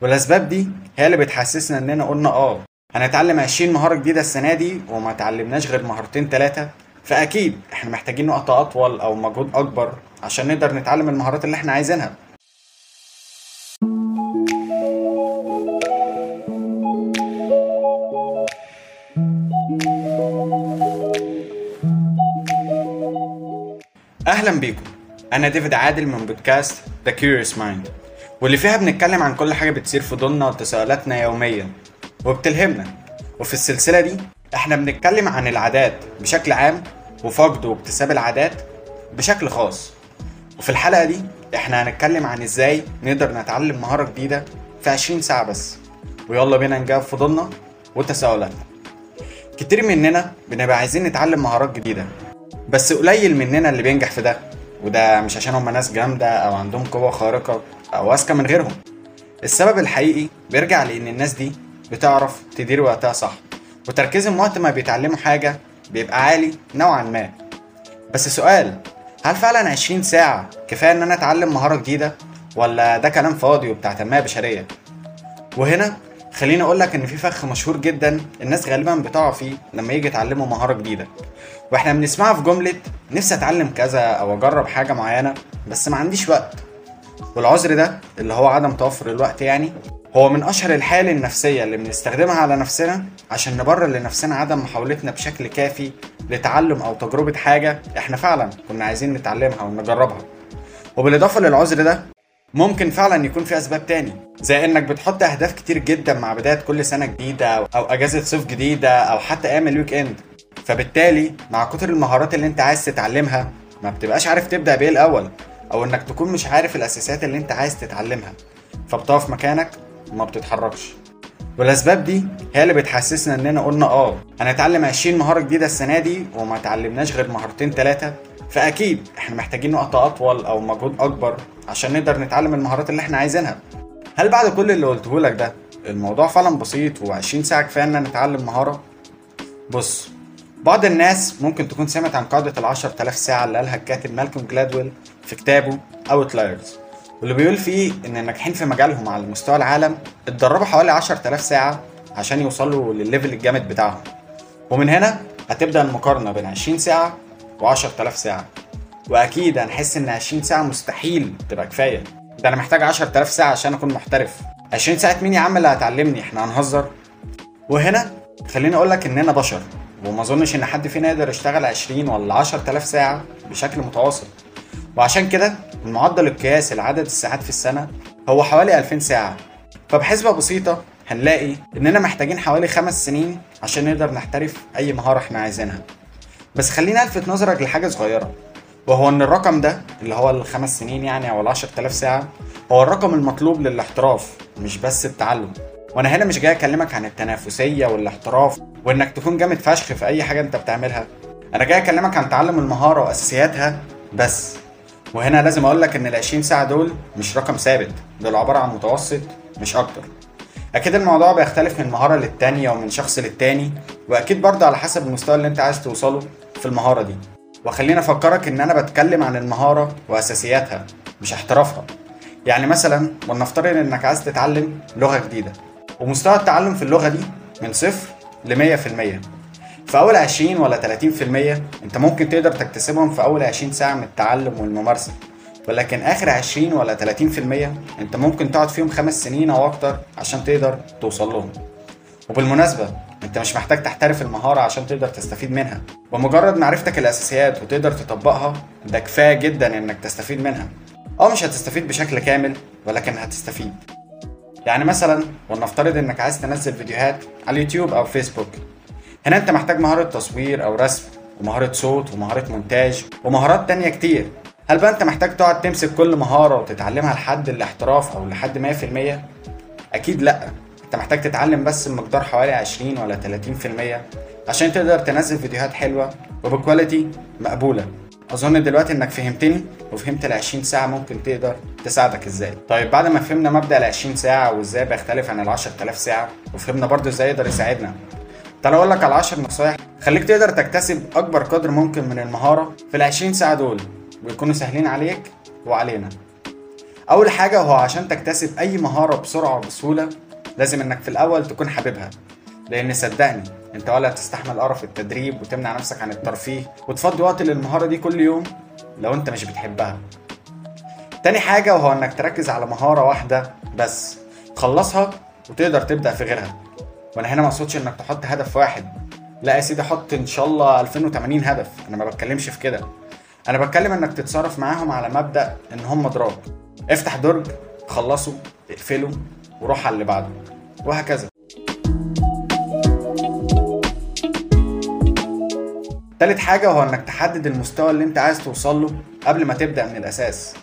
والأسباب دي هي اللي بتحسسنا إننا قلنا آه هنتعلم 20 مهارة جديدة السنة دي وما اتعلمناش غير مهارتين ثلاثة فأكيد إحنا محتاجين وقت أطول أو مجهود أكبر عشان نقدر نتعلم المهارات اللي إحنا عايزينها. أهلا بيكم. أنا ديفيد عادل من بودكاست The Curious Mind. واللي فيها بنتكلم عن كل حاجة بتصير في ضمننا وتساؤلاتنا يوميا. وبتلهمنا. وفي السلسلة دي إحنا بنتكلم عن العادات بشكل عام وفقد واكتساب العادات بشكل خاص. وفي الحلقة دي إحنا هنتكلم عن إزاي نقدر نتعلم مهارة جديدة في 20 ساعة بس. ويلا بينا نجاوب فضولنا وتساؤلاتنا. كتير مننا بنبقى عايزين نتعلم مهارات جديدة بس قليل مننا اللي بينجح في ده. وده مش عشان هم ناس جامدة أو عندهم قوة خارقة أو أذكى من غيرهم. السبب الحقيقي بيرجع لأن الناس دي بتعرف تدير وقتها صح وتركيزهم وقت ما بيتعلموا حاجة بيبقى عالي نوعا ما. بس سؤال هل فعلا 20 ساعة كفاية إن أنا أتعلم مهارة جديدة؟ ولا ده كلام فاضي وبتاع تنمية بشرية؟ وهنا خليني أقول لك إن في فخ مشهور جدا الناس غالبا بتقع فيه لما يجي يتعلموا مهارة جديدة. وإحنا بنسمعها في جملة نفسي أتعلم كذا أو أجرب حاجة معينة بس ما عنديش وقت. والعذر ده اللي هو عدم توفر الوقت يعني هو من أشهر الحيل النفسية اللي بنستخدمها على نفسنا عشان نبرر لنفسنا عدم محاولتنا بشكل كافي لتعلم أو تجربة حاجة إحنا فعلا كنا عايزين نتعلمها ونجربها. وبالإضافة للعذر ده ممكن فعلا يكون في أسباب تاني. زي إنك بتحط أهداف كتير جدا مع بداية كل سنة جديدة أو أجازة صيف جديدة أو حتى أيام ال weekend فبالتالي مع كتر المهارات اللي أنت عايز تتعلمها ما بتبقاش عارف تبدأ بإيه الأول أو إنك تكون مش عارف الأساسيات اللي أنت عايز تتعلمها. فبتقف مكانك وما بتتحركش. والأسباب دي هي اللي بتحسسنا إننا قلنا آه هنتعلم 20 مهارة جديدة السنة دي وما اتعلمناش غير مهارتين ثلاثة فأكيد إحنا محتاجين وقت أطول أو مجهود أكبر عشان نقدر نتعلم المهارات اللي إحنا عايزينها. هل بعد كل اللي قلته لك ده الموضوع فعلا بسيط و20 ساعة كفاية إن نتعلم مهارة؟ بص بعض الناس ممكن تكون سمعت عن قاعدة ال 10000 ساعة اللي قالها الكاتب مالكوم جلادويل في كتابه Outliers واللي بيقول فيه إن الناجحين في مجالهم على مستوى العالم اتدربوا حوالي 10000 ساعة عشان يوصلوا للل level الجامد بتاعهم. ومن هنا هتبدأ المقارنة بين 20 ساعة و 10000 ساعة. وأكيد هنحس إن 20 ساعة مستحيل تبقى كفاية. ده أنا محتاج 10000 ساعة عشان أكون محترف. 20 ساعة مين يا عم اللي هتعلمني؟ إحنا هنهزر. وهنا خليني أقول لك إننا بشر وما أظنش إن حد فينا يقدر يشتغل 20 ولا 10000 ساعة بشكل متواصل. وعشان كده المعدل القياسي لعدد الساعات في السنة هو حوالي 2000 ساعة. فبحسبة بسيطة هنلاقي إننا محتاجين حوالي خمس سنين عشان نقدر نحترف أي مهارة إحنا عايزينها. بس خليني ألفت نظرك لحاجة صغيرة. وهو إن الرقم ده اللي هو الخمس سنين يعني أو ال 10000 ساعة هو الرقم المطلوب للاحتراف مش بس التعلم. وأنا هنا مش جاي أكلمك عن التنافسية والاحتراف وإنك تكون جامد فشخ في أي حاجة أنت بتعملها. أنا جاي أكلمك عن تعلم المهارة وأساسياتها بس. وهنا لازم أقول لك إن ال 20 ساعة دول مش رقم ثابت دول عبارة عن متوسط مش أكتر. أكيد الموضوع بيختلف من مهارة للتانية ومن شخص للتاني وأكيد برضه على حسب المستوى اللي أنت عايز توصله في المهارة دي. وخليني أفكرك إن أنا بتكلم عن المهارة وأساسياتها مش احترافها. يعني مثلا ولنفترض إنك عايز تتعلم لغة جديدة ومستوى التعلم في اللغة دي من صفر ل 100% في أول 20 ولا 30% أنت ممكن تقدر تكتسبهم في أول 20 ساعة من التعلم والممارسة. ولكن آخر 20 ولا 30% أنت ممكن تقعد فيهم خمس سنين أو أكتر عشان تقدر توصل لهم. وبالمناسبة أنت مش محتاج تحترف المهارة عشان تقدر تستفيد منها. بمجرد معرفتك الأساسيات وتقدر تطبقها ده كفاية جدا إنك تستفيد منها. أه مش هتستفيد بشكل كامل ولكن هتستفيد. يعني مثلا ولنفترض إنك عايز تنزل فيديوهات على اليوتيوب أو فيسبوك. هنا أنت محتاج مهارة تصوير أو رسم ومهارة صوت ومهارة مونتاج ومهارات تانية كتير. هل بقى انت محتاج تقعد تمسك كل مهارة وتتعلمها لحد الاحتراف أو لحد 100% أكيد لا. انت محتاج تتعلم بس بمقدار حوالي 20 ولا 30% عشان تقدر تنزل فيديوهات حلوة وبكواليتي مقبولة. أظن دلوقتي إنك فهمتني وفهمت ال 20 ساعة ممكن تقدر تساعدك إزاي. طيب بعد ما فهمنا مبدأ ال 20 ساعة وإزاي بيختلف عن ال 10000 ساعة وفهمنا برضو إزاي يقدر يساعدنا. تعال أقول لك على 10 نصايح خليك تقدر تكتسب أكبر قدر ممكن من المهارة في ال 20 ساعة دول. ويكونوا سهلين عليك وعلينا. أول حاجة هو عشان تكتسب أي مهارة بسرعة وبسهولة لازم إنك في الأول تكون حاببها. لأن صدقني أنت ولا تستحمل قرف التدريب وتمنع نفسك عن الترفيه وتفضي وقت للمهارة دي كل يوم لو أنت مش بتحبها. تاني حاجة وهو إنك تركز على مهارة واحدة بس. تخلصها وتقدر تبدأ في غيرها. وأنا هنا ما أقصدش إنك تحط هدف واحد. لا يا سيدي حط إن شاء الله 2080 هدف. أنا ما بتكلمش في كده. أنا بتكلم إنك تتصرف معاهم على مبدأ إن هم درج افتح درج خلصه اقفله وروح على اللي بعده. وهكذا. تالت حاجة هو إنك تحدد المستوى اللي أنت عايز توصل له قبل ما تبدأ من الأساس.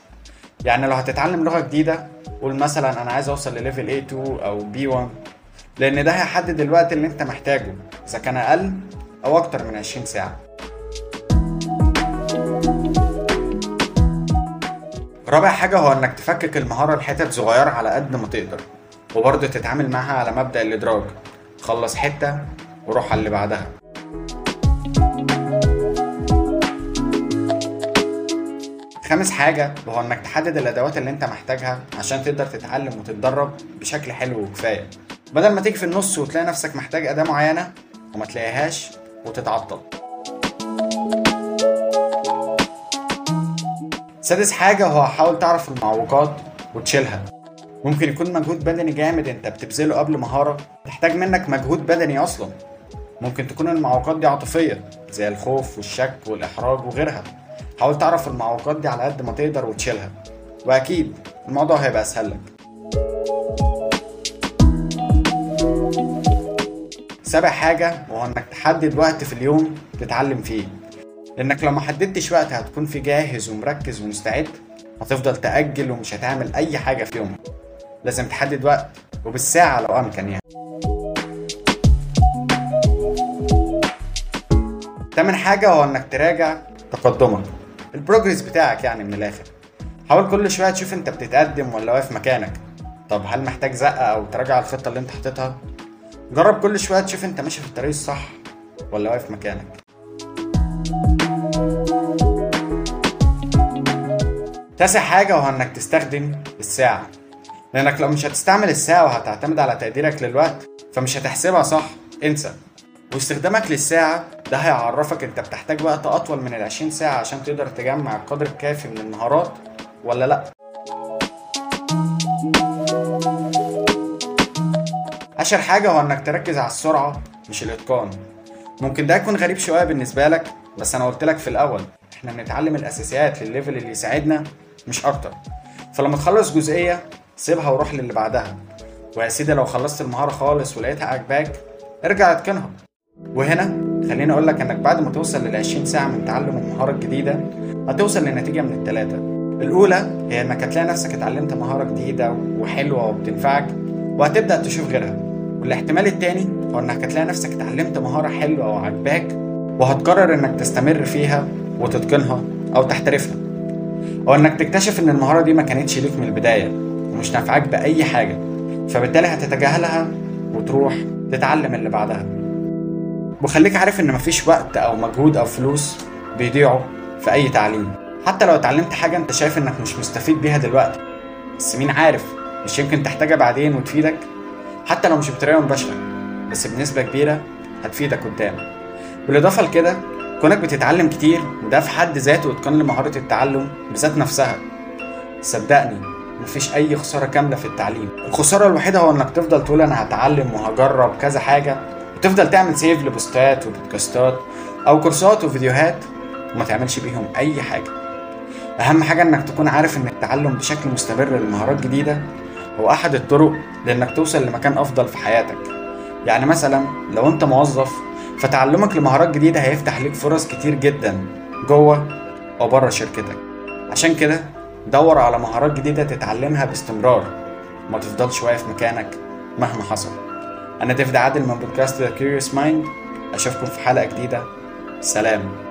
يعني لو هتتعلم لغة جديدة قول مثلا أنا عايز أوصل لل level A2 أو B1 لأن ده هيحدد الوقت اللي أنت محتاجه إذا كان أقل أو أكتر من 20 ساعة. رابع حاجة هو إنك تفكك المهارة لحتت صغيرة على قد ما تقدر وبرضه تتعامل معاها على مبدأ الادراج خلص حتة وروح على اللي بعدها. خامس حاجة وهو إنك تحدد الأدوات اللي أنت محتاجها عشان تقدر تتعلم وتتدرب بشكل حلو وكفاية. بدل ما تيجي في النص وتلاقي نفسك محتاج أداة معينة وما تلاقيهاش وتتعطل. سادس حاجة هو حاول تعرف المعوقات وتشيلها. ممكن يكون مجهود بدني جامد انت بتبذله قبل مهارة تحتاج منك مجهود بدني أصلا. ممكن تكون المعوقات دي عاطفية زي الخوف والشك والإحراج وغيرها. حاول تعرف المعوقات دي على قد ما تقدر وتشيلها. وأكيد الموضوع هيبقى أسهل لك. سابع حاجة وهو إنك تحدد وقت في اليوم تتعلم فيه. لأنك لو ما حددتش وقت هتكون فيه جاهز ومركز ومستعد هتفضل تأجل ومش هتعمل أي حاجة في يومك. لازم تحدد وقت وبالساعة لو أمكن يعني. تامن حاجة هو إنك تراجع تقدمك. البروجرس بتاعك يعني من الآخر. حاول كل شوية تشوف أنت بتتقدم ولا واقف مكانك. طب هل محتاج زقة أو تراجع الخطة اللي أنت حاططها جرب كل شوية تشوف أنت ماشي في الطريق الصح ولا واقف مكانك. تاسع حاجة وهو إنك تستخدم الساعة. لأنك لو مش هتستعمل الساعة وهتعتمد على تقديرك للوقت فمش هتحسبها صح انسى. واستخدامك للساعة ده هيعرفك أنت بتحتاج وقت أطول من ال 20 ساعة عشان تقدر تجمع القدر الكافي من المهارات ولا لأ؟ عشر حاجة هو انك تركز على السرعة مش الإتقان. ممكن ده يكون غريب شوية بالنسبة لك بس أنا قلت لك في الأول إحنا بنتعلم الأساسيات للليفل اللي يساعدنا مش أكتر. فلما تخلص جزئية سيبها وروح للي بعدها. ويا سيدي لو خلصت المهارة خالص ولقيتها عاجباك ارجع اتقنها. وهنا خليني أقول لك إنك بعد ما توصل لل 20 ساعة من تعلم المهارة الجديدة هتوصل لنتيجة من التلاتة. الأولى هي إنك هتلاقي نفسك اتعلمت مهارة جديدة وحلوة وبتنفعك وهتبدأ تشوف غيرها. والاحتمال التاني هو إنك هتلاقي نفسك اتعلمت مهارة حلوة وعجباك وهتقرر إنك تستمر فيها وتتقنها أو تحترفها. أو إنك تكتشف إن المهارة دي ما كانتش ليك من البداية ومش نافعاك بأي حاجة فبالتالي هتتجاهلها وتروح تتعلم اللي بعدها. وخليك عارف إن مفيش وقت أو مجهود أو فلوس بيضيعوا في أي تعليم. حتى لو اتعلمت حاجة أنت شايف إنك مش مستفيد بيها دلوقتي بس مين عارف؟ مش يمكن تحتاجها بعدين وتفيدك؟ حتى لو مش بطريقة مباشرة بس بنسبة كبيرة هتفيدك قدام. بالإضافة لكده كونك بتتعلم كتير وده في حد ذاته اتقان لمهارة التعلم بذات نفسها. صدقني مفيش أي خسارة كاملة في التعليم. الخسارة الوحيدة هو إنك تفضل تقول أنا هتعلم وهجرب كذا حاجة وتفضل تعمل سيف لبوستات وبودكاستات أو كورسات وفيديوهات وما تعملش بيهم أي حاجة. أهم حاجة إنك تكون عارف إن التعلم بشكل مستمر لمهارات جديدة هو أحد الطرق لإنك توصل لمكان أفضل في حياتك. يعني مثلا لو أنت موظف فتعلمك لمهارات جديدة هيفتح ليك فرص كتير جدا جوه أو بره شركتك. عشان كده دور على مهارات جديدة تتعلمها باستمرار. ما تفضلش واقف مكانك مهما حصل. أنا ديفيد عادل من بودكاست The Curious Mind. أشوفكم في حلقة جديدة. سلام.